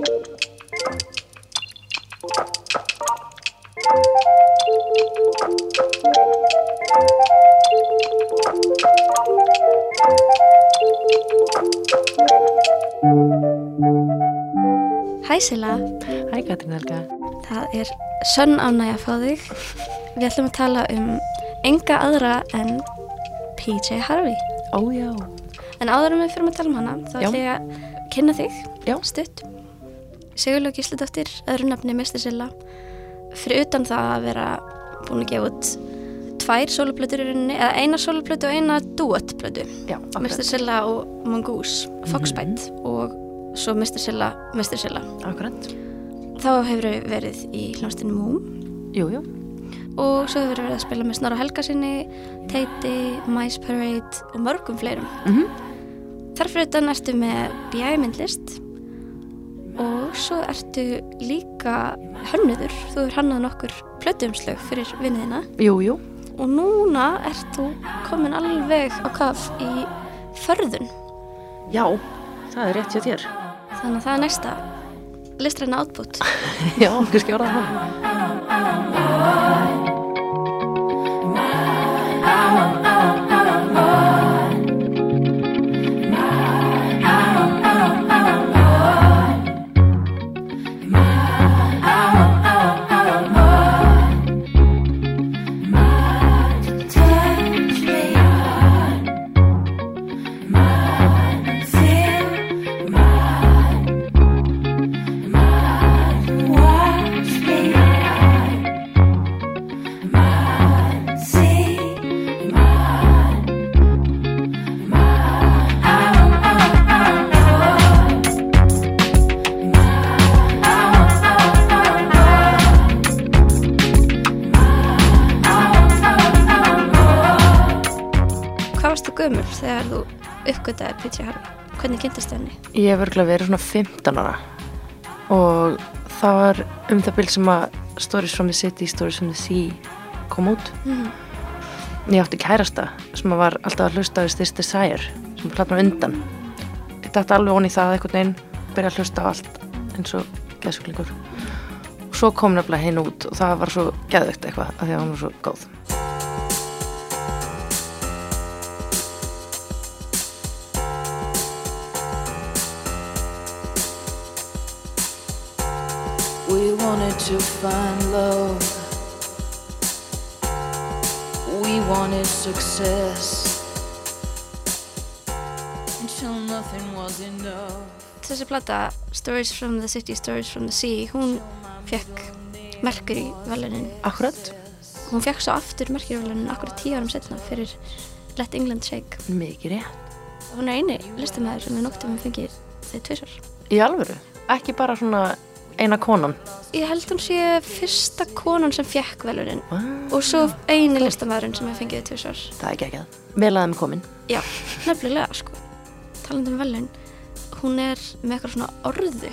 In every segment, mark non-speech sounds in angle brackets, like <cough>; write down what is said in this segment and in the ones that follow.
Hæ Silla, Hæ Katrín Helga. það er sönn ánægja að fá þig. Við ætlum að tala um enga aðra en PJ Harvey. Ó já. En áður en við fyrir að tala um hana, þá ætlum ég að kynna þig Já. stutt. Sigurlaug Gísladóttir, öðru nafni Mr. Silla. Fyrir utan það að vera búin að gefa út tvær soloplötur í rauninni, eða eina soloplötu og eina duettplötu. Já, Mr. Silla og Mongoose, Foxbite og svo Mr. Silla, Mr. Silla. Akkurat. Þá hefur verið í hljómsdynni Moom Jú, jú. og svo hefur verið að spila með Snorra Helga sinni, Teiti, Mice Parade og mörgum fleirum. Mm Þarfur utan ertu með BI myndlist og svo ertu líka hönnuður. Þú er hannað nokkur plötuumslög fyrir vinniðina Jú, jú. og núna ert þú komin alveg á kaf í förðun. Já, það er rétt hjá þér. Þannig að það er næsta listræna átbútt. <laughs> Já, kannski orða það. Gömul þegar þú uppgötaði PJ Harvey? Hvernig kynntist henni? Ég hef örgulega verið svona 15 ára og það var um það byrj sem að Stories from the City, Stories from the Sea kom út. Mm. Ég átti kærasta sem að var alltaf að hlusta á This Desire sem platna undan. Dætti alveg onni í það einhvern veginn, byrja að hlusta á allt eins og geðsuglingur. Og svo kom nefnilega hinn út og það var svo geðvögt eitthvað af því að hún var svo góð. Wanted to find love. We wanted success. Until nothing was enough. Þessi plata, Stories from the City, Stories from the Sea, hún fekk Mercury velunin. Akkurat, Hún fekk svo aftur Mercury velunin akkur tíu árum setna fyrir Let England Shake. mikið rétt. Hún er eini listamæður sem við nóttum við fengið þeir tvisar. Í alvöru, ekki bara svona eina konan. Ég held hún sé fyrsta konan sem fekk velunin Ah, og svo eini listamæðurinn sem við fengið þeir tvisar. það er ekki ekki að. Vel að þeim komin. Já, nefnilega sko. Talandi um velun, hún er með eitthvað svona orðu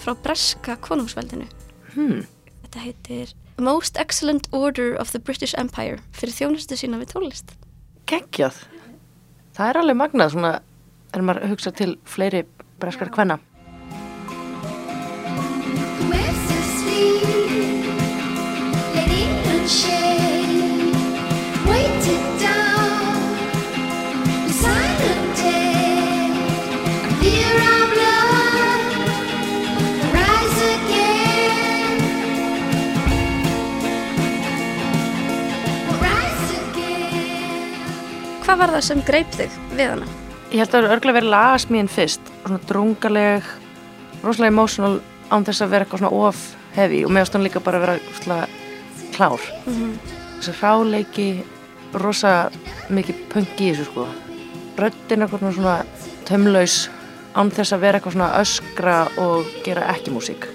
frá breska konungsveldinu. Hmm. Þetta heitir Most Excellent Order of the British Empire fyrir þjónustu sína við tónlist. Geggjað. Það er alveg magnað svona, er maður að hugsa til fleiri breskar kvenna. Hvað var það sem greip þig við hana? Ég held að það eru örgulega verið lagasmíðin fyrst, svona drungaleg, rosalega emotional án þess að vera eitthvað svona of heavy og meðast hann líka bara að vera svona klár. Þessi hráleiki, rosa mikið punk í þessu sko. Röddin eitthvað svona tömlaus án þess að vera eitthvað svona öskra og gera ekki músík.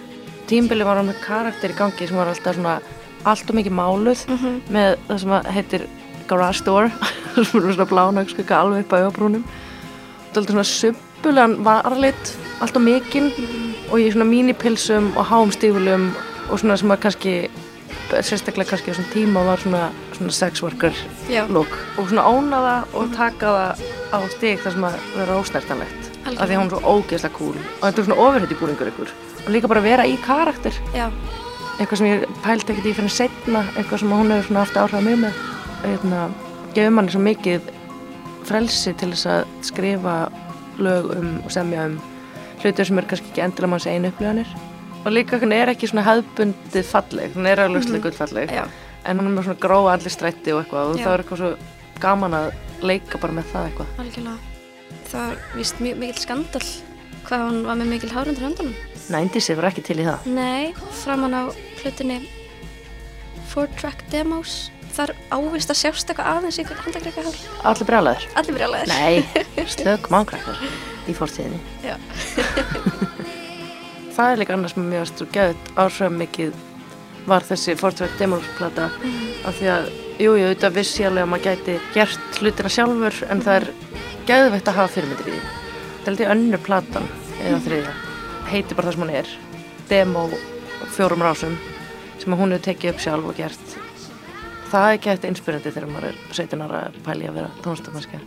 Tímbili var hann með karakter í gangi sem var alltaf svona allt og mikið máluð með það sem að heitir Garage Door <laughs> sem er svona blánögskugga alveg upp á er alltaf svona subbulegan varlit allt og mikinn og í svona mínipilsum og háum stífulum og svona sem að kannski sérstaklega kannski á þessum tíma var svona, svona sex worker look. Og svona óna það og taka það á stík þar sem að vera ósnertanlegt. Af því hún er svo ógeðslega cool. Og þetta er svona ofurheit í búningur ykkur. Og líka bara vera í karakter. Já, eitthvað sem ég pældi ekkert í fyrir setna eitthvað sem hún hefur svona haft áhrif á mig með. Hérna, gefur manni svo mikið frelsi til þess að skrifa lög um og semja um hlutur sem er kannski ekki endilega manns einu upplifanir og líka hún er ekki svona hefðbundið falleg, hún er alveg mm falleg já, en hún er með svona gróa allir strætti og eitthvað og Já. það er eitthvað svo gaman að leika bara með það eitthvað algjörlega. Það var vist mjög mikil skandal hvað hún var með mikil hár undir höndunum. 90's var ekki til í það Nei, framan á hlutinni Four Track Demos. Þar ávist að sjást eitthvað aðeins í hár. allir brjálæður Allir brjálæðir. Nei, <laughs> slök mánkrakkar í fórstíðinni Já. <laughs> Það er líka annars með mjög að geðut áhrifum mikið var þessi Fortrætt Demons-plata af því að, jú, jú, þetta vissi alveg að maður gæti gert hlutina sjálfur en það er geðveitt að hafa fyrirmyndir í því. Það held ég önnur platan eða þriðja. Heiti bara það sem hún er. Demo á fjórum rásum sem hún hefur tekið upp sjálf og gert. Það er gett inspirandi þegar maður er 17 ára pæli að vera tónstamanskja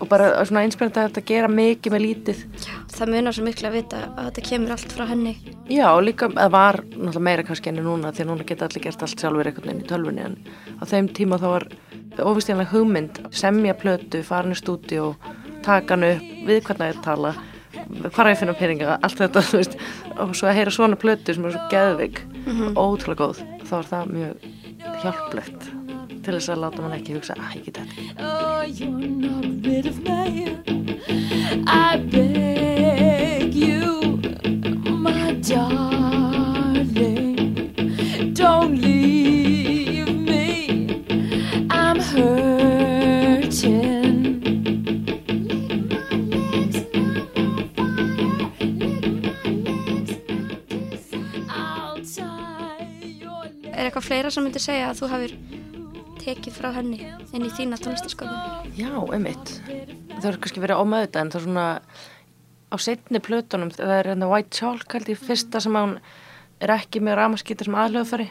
og bara svona inspirandi að þetta gera mikið með lítið. Það munar svo miklu að vita að þetta kemur allt frá henni. Já, og líka, það var náttúrulega meira kannski enn núna því að núna geta allir gert allt sjálfur einhvern veginn í tölvunni en á þeim tíma þá var óvistjánlega hugmynd semja plötu, farin í stúdíu taka hann upp, við hvernig ég tala hvað er ég að finna peninga, allt þetta <laughs> veist, og svo að heyra svona plötu sem er svo geðvig og ótrúlega góð þá er það mjög hjálplegt til þess að láta mann ekki hugsa að ég get þetta Oh, you're not rid of me. I beg you, my darling, don't leave me. I'm hurting. I'll tie your Er eitthvað fleira sem myndi segja að þú hafir tekið frá henni inn í þína tónlistaskapin? Já, einmitt. Það er kannski verið ómöðuð en það er svona á setni plötunum, það er hérna White Chalk held ég fyrsta sem hún er ekki með ramaskýtar sem aðlöðfæri.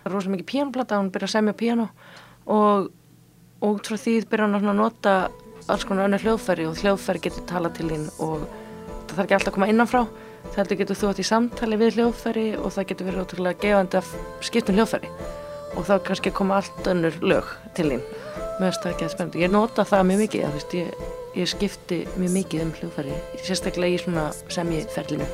Það er rosa mikið píanoplata, hún byrjar að semja píano og út frá því byrjar hún að nota alls konar önnur hljóðfæri og hljóðfæri getur tala til þín og það þarf ekki alltaf að koma innanfrá. Það getur þú átt í samtali við hljóðfæri og það getur verið ótrúlega gefandi að skiptum hljóðfæri og þá kannski koma allt önnur lög til þín. Mér finnst það ekki að spennandi. Ég nota það mjög mikið það, veist, ég, ég skipti mjög mikið um hljóðfæri sérstaklega í svona semjiferlinu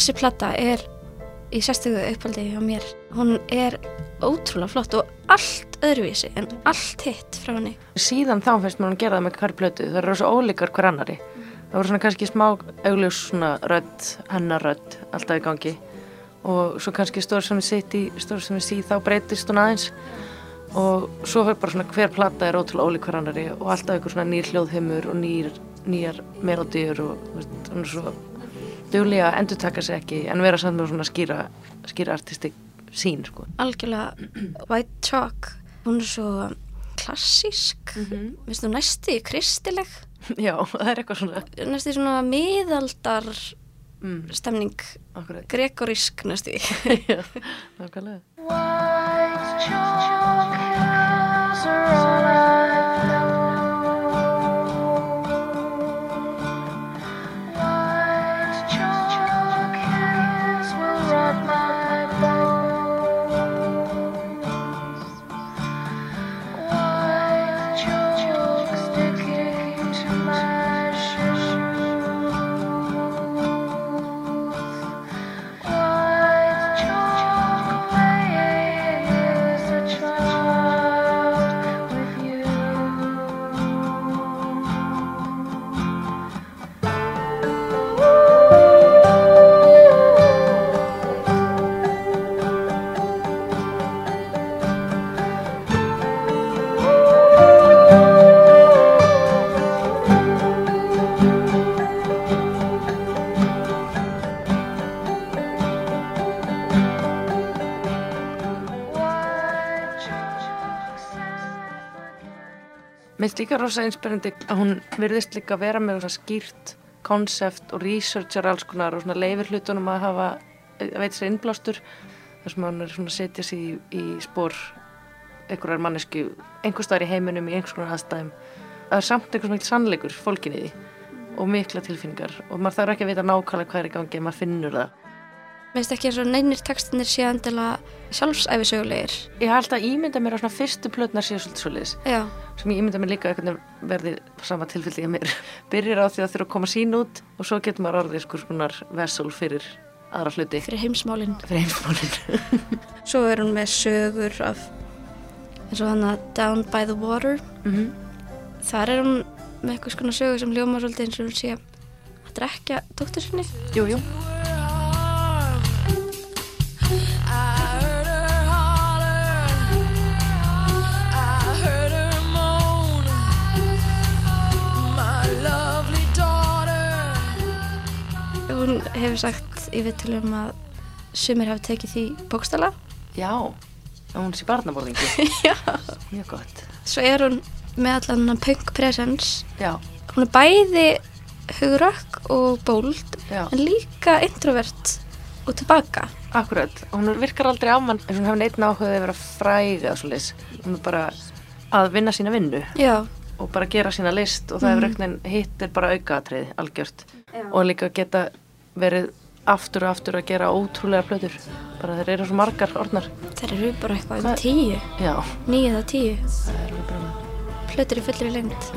Þessi platta er í sérstöku upphaldi hjá mér. Hún er ótrúlega flott og allt öðruvísi en allt hitt frá henni. síðan þá finnst mér hún gera það með hver plötu það eru svo ólíkar hver annari það voru svona kannski smá augljós svona rödd, hennar rödd alltaf í gangi og svo kannski stór sem við sitt í stór sem við sí þá breytist hún aðeins og svo er bara svona hver plata er ótrúlega ólík hver annari og alltaf einhver svona nýr hljóðheimur og nýr, nýjar melodíur og þú veist, er duglega að endur taka sig ekki en vera samt með svona skýra skýra artistik sín sko Algjörlega White Chalk. Hún er svo klassísk. Mm -hmm. Vistu næsti kristileg. já, það er eitthvað svona Næsti svona miðaldar mm, stemning. akkurat Gregorísk næsti. já, nákvæmlega White chalk hills are all líka rosa inspirandi að hún virðist líka vera með skýrt konsept og researchar alls konar og leifir hlutunum að hafa að veit sér innblástur þar sem hann er svona að setja sig í, í spór einhverjar mannesku einhver staðar í heiminum í einhvers konar aðstæðum það er samt einhvers mikil sannleikur fólkin í því og mikla tilfinningar og maður þarf ekki að vita nákvæmlega hvað er í gangi en maður finnur það Mér finnst ekki eins og neynir textinir séu endilega sjálfsæfisögulegir. Ég har alltaf ímyndað mér á svona fyrstu plötnar síðan svolítið svoleiðis Já, sem ég ímynda mér líka verði sama tilfelli að mér byrjar á því að þurfa að koma sín út og svo getur maður orðið sko skonar vessel fyrir aðra hluti fyrir heimsmálinn. fyrir heimsmálin <laughs> Svo er hún með sögur af eins og hann að Down by the Water. mm Þar er hún með eitthvað skona sögur sem ljóma svolítið eins og hún sé að drekja dóttur sinni. Jú, hefur sagt í viðtölum að sumir hafi tekið því bókstala. já hún sé barnaborðingi <laughs> Já. mjög gott Svo er hún með allan punk presence. já, Hún er bæði hugrökk og bóld já, en líka introvert og tilbaka. akkurat hún virkar aldrei á mann eins og hún hefur neitt áhugaði að vera leis hún er bara að vinna sína vinnu Já, og bara gera sína list og það mm. hitt er bara aukaatriði algjört og líka geta verið aftur og aftur að gera ótrúlega plötur. Bara þeir eru svo margar orðnar. Þær eru bara eitthvað um tíu, já, níu eða tíu. það er alveg bara Plötur í fullri lengt.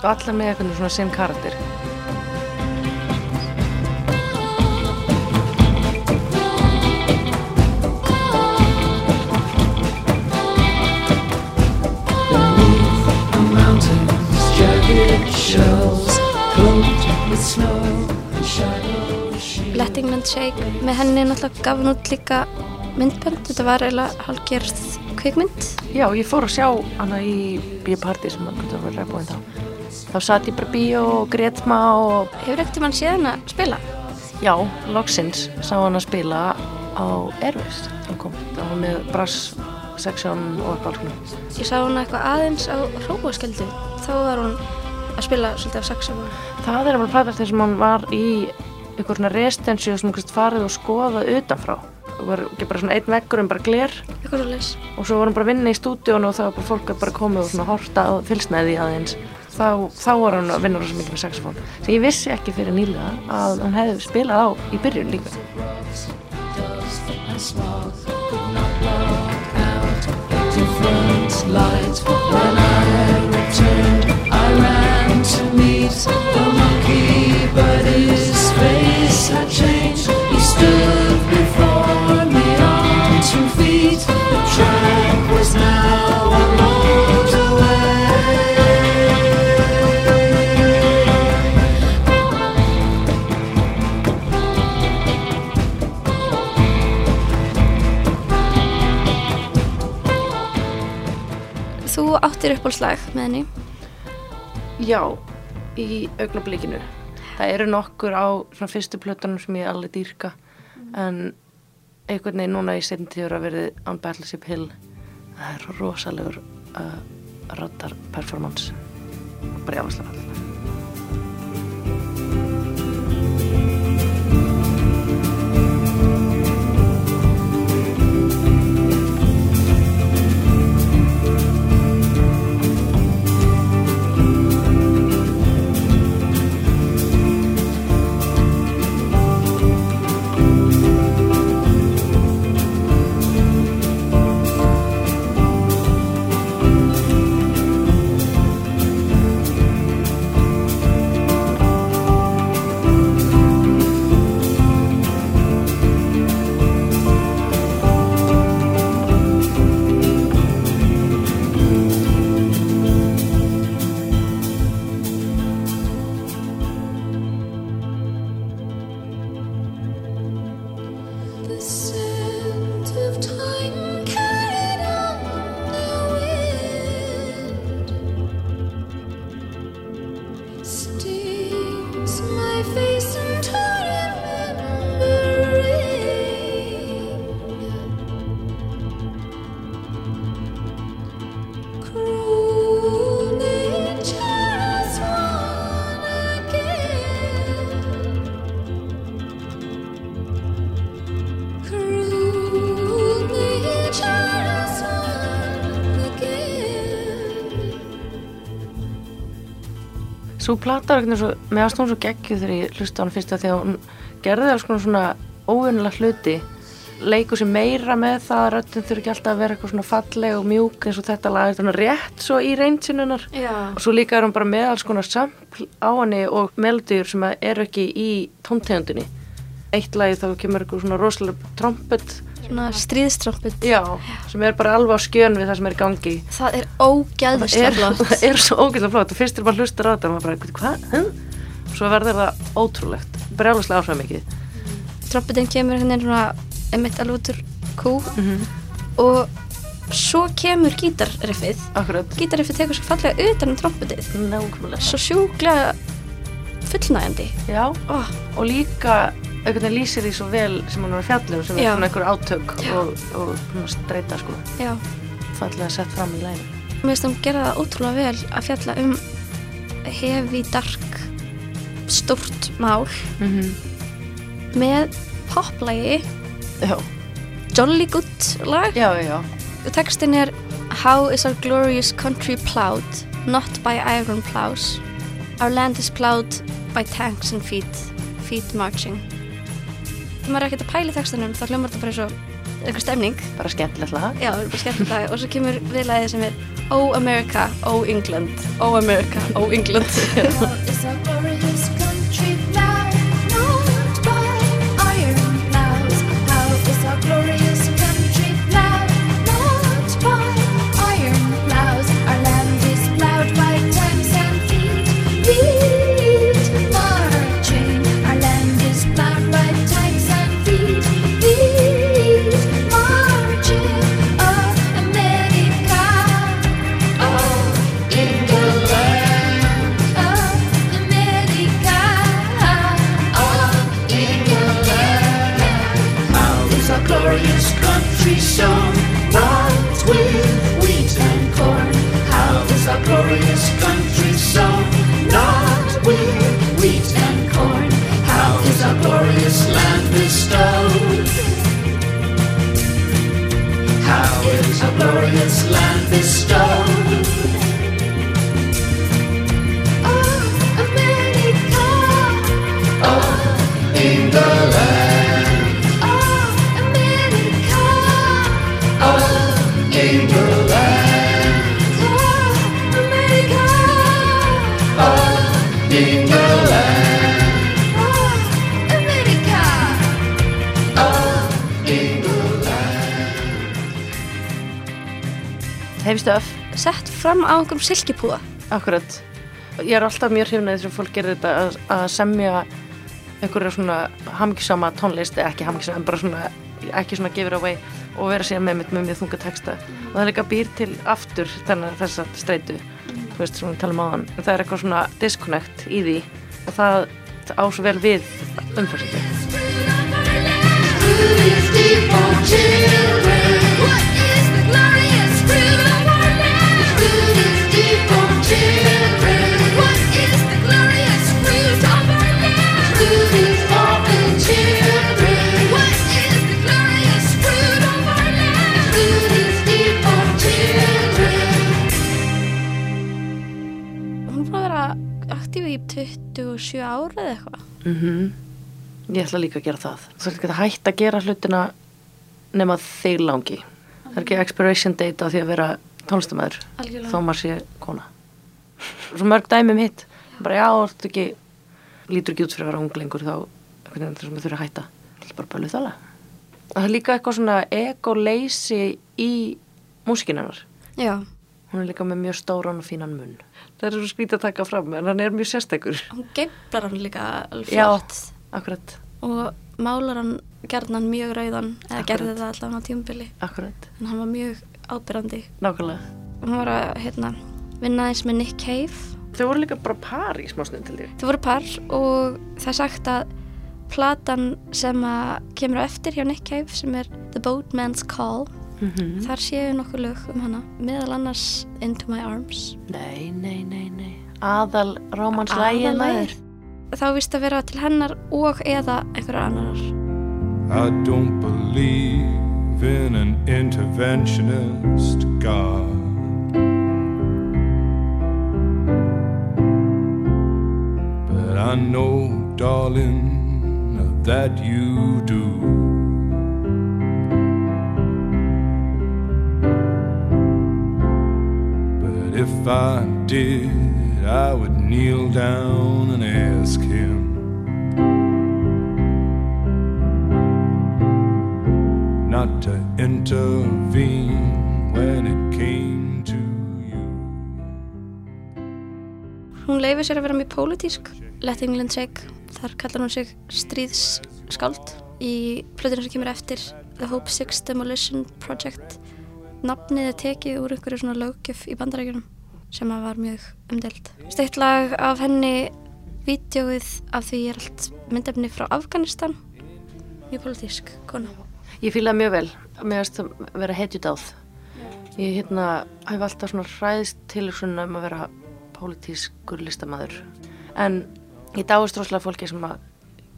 og allar með eitthvað svona sem karakter. Mountains, jagged shells, coated with snow Letting Man Shake. Með henni náttúrulega gaf hún út líka myndbönd, þetta var eiginlega hálfgerð kvikmynd. Já, ég fór að sjá hana í bíoparti sem maður getur að ræðbúin þá. Þá satt ég bara í bíó og grét smá og Hefur ekkert mann séð hana spila? já, loksins sá hann að spila á Airways. Sem kom, það var með brass section og eitthvað alls Ég sá hana eitthvað aðeins á hróaskjöldu. Þá var hún að spila svolítið af saxofón Það er alveg plata þess að hann var í ykkur svona residency sem hann farið og skoðað utanfrá. Það var ekki bara svona einn veggur en bara gler eitthvað svo leys og svo vorum bara að vinna í stúdíun og það var bara fólk að bara komið og svona horta og því aðeins. Þá, þá var hann að vinna rosa mikið með saxofón sem ég vissi ekki fyrir nýlega að hann hefði spilað á í byrjun líka. When I returned, I ran to meet the Þú áttir uppáhaldslag með henni Já, í augnablíkinu. Það eru nokkur á svona fyrstu plötunum sem ég alveg dýrka en einhvern veginn núna í setjum tíður að verið on Battleship Hill það er rosalegur uh, rattar performance bara jáfnvæslega fallega. Svo plata var eitthvað svo, með aðstofn svo geggjuð þegar ég hlusta á hann fyrst að hún gerði alls konar svona óvinnilega hluti. Leikur sér meira með það að röddin þurfi ekki alltaf að vera eitthvað svona falleg og mjúk eins og þetta lag. Er svona rétt svo í reynsinunar og svo líka er hún bara með alls konar sampl á henni og melodýr sem eru ekki í tóntegundinni. Eitt lagi þá kemur eitthvað svona rosalega trompet Svona stríðstramput. já, sem er bara alveg á skjön við það sem er í gangi Það er ógæðislega er, flott. <laughs> það er svo ógæðlega flott og fyrst er bara hlustur á þetta og maður bara, "Bíddu, hvað, hm? svo verður það ótrúlegt bara alveg áhrifað mikið Trompetin kemur einhvern veginn svona einmitt alveg út úr kú og svo kemur gítarriffið. akkurat, Gítarriffið tekur svo fallega utan um trompetið. nákvæmlega Svo sjúklega fullnægjandi. já, Oh, og líka einhvern veginn lýsir því svo vel sem hann var fjallum sem Já. er svona einhver átök og, og streyta sko já. fallega sett fram í læginu Mér finnst hún gera það ótrúlega vel að fjalla um hefi, dark, stórt mál mm með poplægi, jolly good lag. já, já, Textin er How is our glorious country plowed, not by iron plows. Our land is plowed by tanks and feet, feet marching. Maður er ekkert að pæla í textinum þá hljómar þetta bara eins og eitthvað stemning. bara skemmtilegt lag Já, bara skemmtilegt lag og svo kemur viðlagið sem er Oh America, Oh England, Oh America, Oh England. <laughs> is our glorious land bestowed? Oh, hefi stöf, Sett fram á einhverjum silkipúða. akkurat. Ég er alltaf mjög hrifnað þess að fólk gerir þetta að, að semja einhverja svona hamgisama tónlist eða ekki hamgisama, en bara svona ekki svona give it away og vera síðan með, með, með mjög þunga texta. Og það er líka býr til aftur þennan þess að streitu. Þú veist, svona við talum á hann það er eitthvað svona disconnect í því og það á svo vel við umfærsandi 27 ára eða eitthvað. mm ég ætla líka að gera það. Þú ætla ekki að hætta að gera hlutina nema þig langi. Það er ekki expiration date á því að vera tónlistamæður þó maður sé kona. Svo mörg dæmi um hitt. Bara já, þú ekki lítur ekki út fyrir að vera ung lengur þá við þurfum að hætta. Það er bara bæluð þala það er líka eitthvað svona ego-leysi í músikinarnar Já, hún er líka með mjög stóran og fínan munn. Það er svo skrítið að taka fram en hann er mjög sérstækur hún geiflar hann líka alveg Já. flott. akkurat, og málar hann gerðan mjög rauðan eða Akkurat. gerði það allavega á tímubili akkurat, en hann var mjög ábyrrandi nákvæmlega. Hún var að hérna, vinna eins með Nick Cave. Þau voru líka bara par í smá snund til því. þau voru par og það er sagt að platan sem að kemur á eftir hjá Nick Cave sem er The Boatman's Call Mm þar séu nokkuð lög um hana meðal annars Into My Arms Nei, nei, nei, nei. Aðal rómanslægið Aðallagið. maður. þá vist að vera til hennar og eða einhverjar annarar I don't believe in an interventionist God. know, darling, that you do. If I did, I would kneel down and ask him. Not to intervene when it came to you. Hún leifir sér að vera mjög pólitísk. Let England Shake, þar kallar hún sig stríðsskáld. Í plötinu sem kemur eftir The Hope Six Demolition Project. Nafnið er tekið úr einhverju svona löggjöf í bandarækjunum sem að var mjög umdelt. Steitt lag af henni, vídeóið af því er allt myndefni frá Afganistan. Mjög pólitísk kona. Ég fílaði mjög vel, finnst það vera hetjudáð. Ég hérna hef alltaf svona hræðist tilhugsunum um að vera pólitískur listamæður. En ég dáist rosalega fólki sem að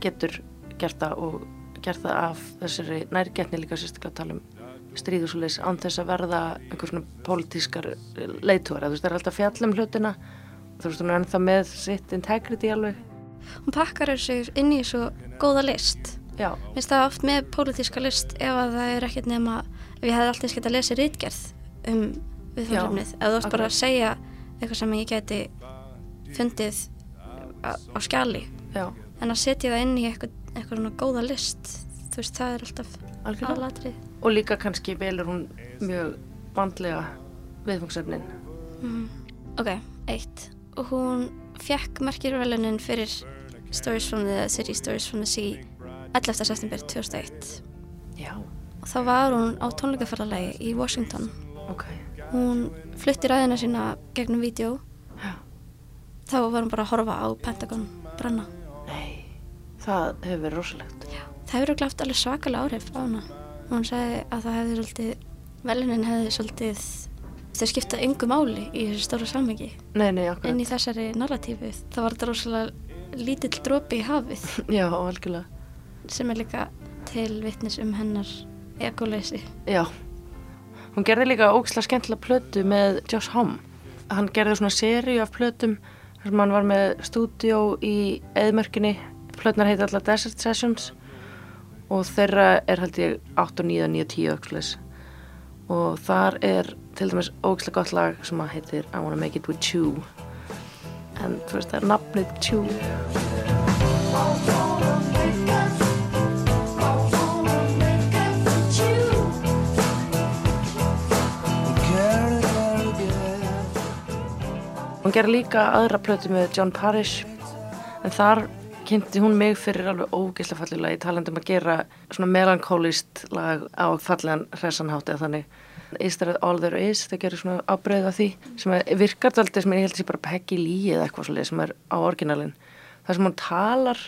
getur gert það og gert það af þessari nærgetni líka sérstaklega að tala stríð og svo leys án þess að verða einhver svona pólitískar leitúar. Þú veist, það er alltaf fjallum hlutina þú veist, hún er ennþá með sitt integrity alveg. Hún pakkar sig inn í svo góða list. Já, Mér finnst það oft með pólitíska list ef að það er ekkert nema ef ég hefði alltaf skemmt að lesa rítgerð um viðfóðsefnið. Ef þú varst bara að segja eitthvað sem ég geti fundið á, á skjali já, en að setja það inn í eitthvað, eitthvað svona góða list þú veist, það er alltaf aðlatrið. Og líka kannski velur hún mjög vandlega viðfangsefnin. Ok, eitt. Og hún fekk merkir velunin fyrir Stories from the City, Stories from the Sea 11. september 2001 Já, og þá var hún á tónleikaferðalagi í Washington ok. hún flutti ræðina sína gegnum vídeo Já. þá var hún bara að horfa á Pentagon brenna Nei, það hefur verið rosalegt. það hefur glátt alveg svakalega áhrif á hana hún sagði að það hefði svolítið velunin hefði svolítið þau skipta yngu máli í þessu stóra samhengi Nei, nei, akkurat. en í þessari narratífi það var þetta rosalega lítill dropi í hafið <laughs> Já, algjörlega. sem er líka til vittnis um hennar egoleysi Já. Hún gerði líka ógislega skemmtilega plötu með Josh Homme. Hann gerði svona seríu af plötum sem hann var með stúdíó í eðmörkinni. Plötunar heiti alltaf Desert Sessions og þeirra er held ég 8, 9, 9, 10 öxlis. Og þar er til dæmis ógislega gott lag sem að heitir I Wanna Make It With You. En þú veist það er nafnið Chew. Hún gerði líka aðra plötu með John Parrish en þar kynnti hún mig fyrir alveg ógeðslega fallega lagi talandi um að gera svona melankólist lag á fallegan hressanhátt eða þannig. Is there all there is, þau gerir svona ábreyð af því sem að virkar daldið sem ég held að sé bara Peggy Lee eða eitthvað svolítið sem er á orginalin þar sem hún talar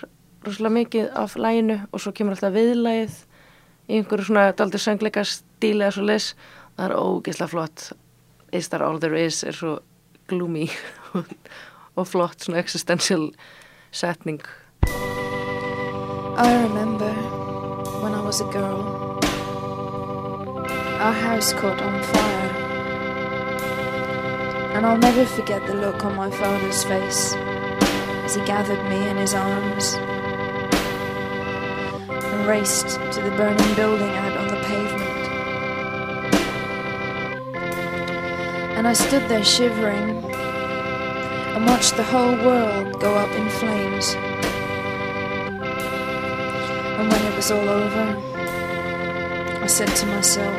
rosalega mikið af læginu og svo kemur alltaf viðlægið í einhverju svona daldið söngleika stíli eða svolítið það er ógeðslega flott. Is there all there is er svo gloomy <laughs> og flott svona existential setning I remember when I was a girl. Our house caught on fire. And I'll never forget the look on my father's face as he gathered me in his arms and raced to the burning building out on the pavement. And I stood there shivering and watched the whole world go up in flames. It was all over, I said to myself,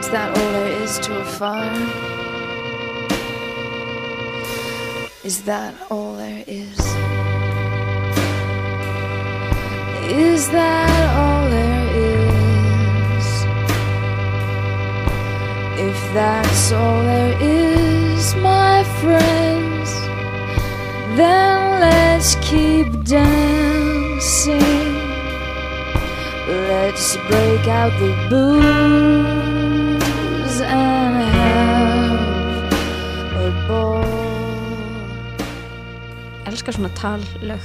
Is that all there is to a fire? Is that all there is? Is that all there is? If that's all there is, my friends, then let's keep dancing. Let's break out the booze and have a ball. elskar svona tallög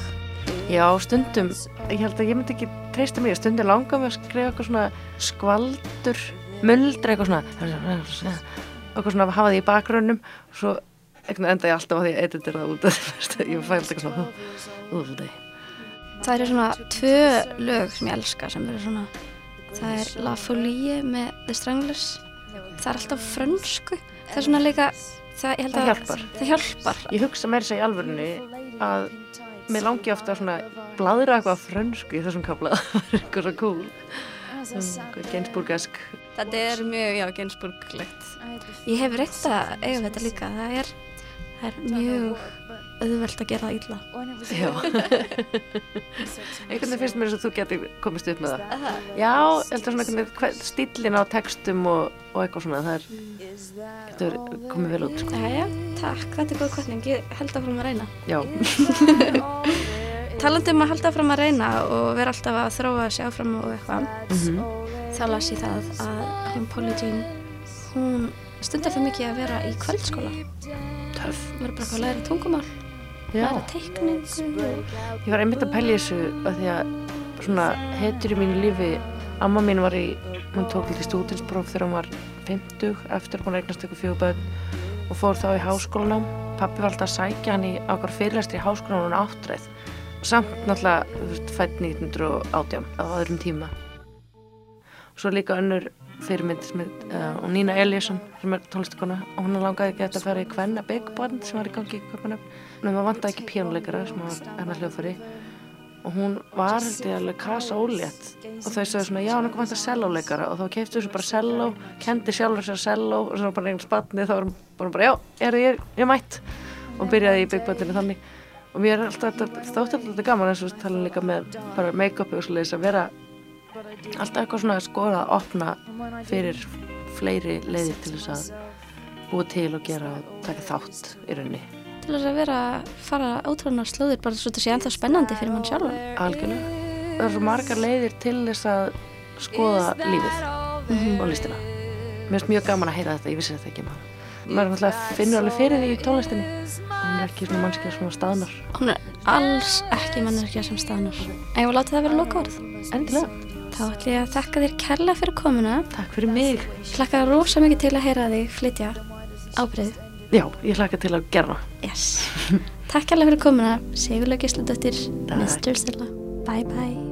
Já, stundum, ég held að ég myndi ekki treysta mér, stundum langar mig að skrifa eitthvað svona skvaldur, muldra eitthvað svona, eitthvað svona að hafa því í bakgrunnum, svo Eitthvað enda ég alltaf á því að editera það út af því ég fæ alltaf eitthvað svona úðldi. Það eru svona tvö lög sem ég elska sem eru svona það er La Folie með The Stranglers það er alltaf frönsku það er svona líka það, Það að- hjálpar. það hjálpar Ég hugsa meira segja í alvörunni að mér langi ofta að svona bladra eitthvað frönsku í þessum kapla. <laughs> Það er eitthvað svo cool. Gainsbourgesk. þetta er mjög, já, geinsburglegt ég hef reynt að eiga þetta líka það er, það er mjög auðvelt að gera það illa. Já. <laughs> Einhvern veginn finnst mér þess að þú getur komist upp með það. Já, ég held að svona einhvern veginn stílinn á textum og, og eitthvað svona, það er, getur komið vel út, sko. Jæja, takk, þetta er góð kvartning ég held áfram að reyna. Já, <laughs> talandi um að halda áfram að reyna og vera alltaf að þróa sig áfram og eitthvað þá las ég það að hún Polly Jean hún stundar það mikið að vera í kvöldskóla. Töff. vera bara eitthvað að læra tungumál Læra teikningu ég var einmitt að pæla í þessu að því að svona hetjur í mínu lífi, amma mín var í, hún tók lítið stúdinspróf þegar hún var 50 eftir hún eignast eitthvað fjöguböð og fór þá í háskólanám. Pappi var alltaf að sækja hann í ákvar fyrirlæstri í háskólanám og áttræð. Samt náttúrulega, fætt 1918 á öðrum tíma. Svo líka önnur fyrirmynd sem er uh, Nína Eliasson sem er tónlistakona og hún langaði ekki að fara í Kvenna Big Band sem var í gangi í Köpunöfn en maður vantaði ekki píónuleikara sem var hennar hljóðfæri. Og hún var held ég alveg kasa ólétt. Og þau sagði svona já, hann er komið að selloleikara og þá keiftu þessu bara selló kendi sjálfur sér selló og svona bara einn spatni þá var hún bara, bara já, er, ég, ég er mætt. Og byrjaði í Big Bandinu þannig. Og mér er alltaf, þetta- þótti alltaf þetta gaman eins og tala líka með bara make-upi og svoleiðis að vera alltaf eitthvað svona að skoða að opna fyrir fleiri leiðir til þess að búa til og gera og taka þátt í rauninni. Til þess að vera að fara ótrúna slóðir bara svo þetta sé ennþá spennandi fyrir mann sjálfan. Algjörlega. Það eru margar leiðir til þess að skoða lífið og listina. Mér finnst mjög gaman að heyra þetta, ég vissi þetta ekki maður. Náttúrulega finnur alveg fyrir því í tónlistinni. Hún er ekki svona mannskja svona staðnar. Hún er alls ekki manneskja sem staðnar. En ég vil láta það vera loka orð endilega, þá ætlum ég að þakka þér kærlega fyrir komuna takk fyrir mig hlakka rosa mikið til að heyra þig flytja ábreið já, ég hlakka til að gera yes. takk kærlega fyrir komuna Sigurlaug Gísladóttir, Takk. Mr. Silla bye bye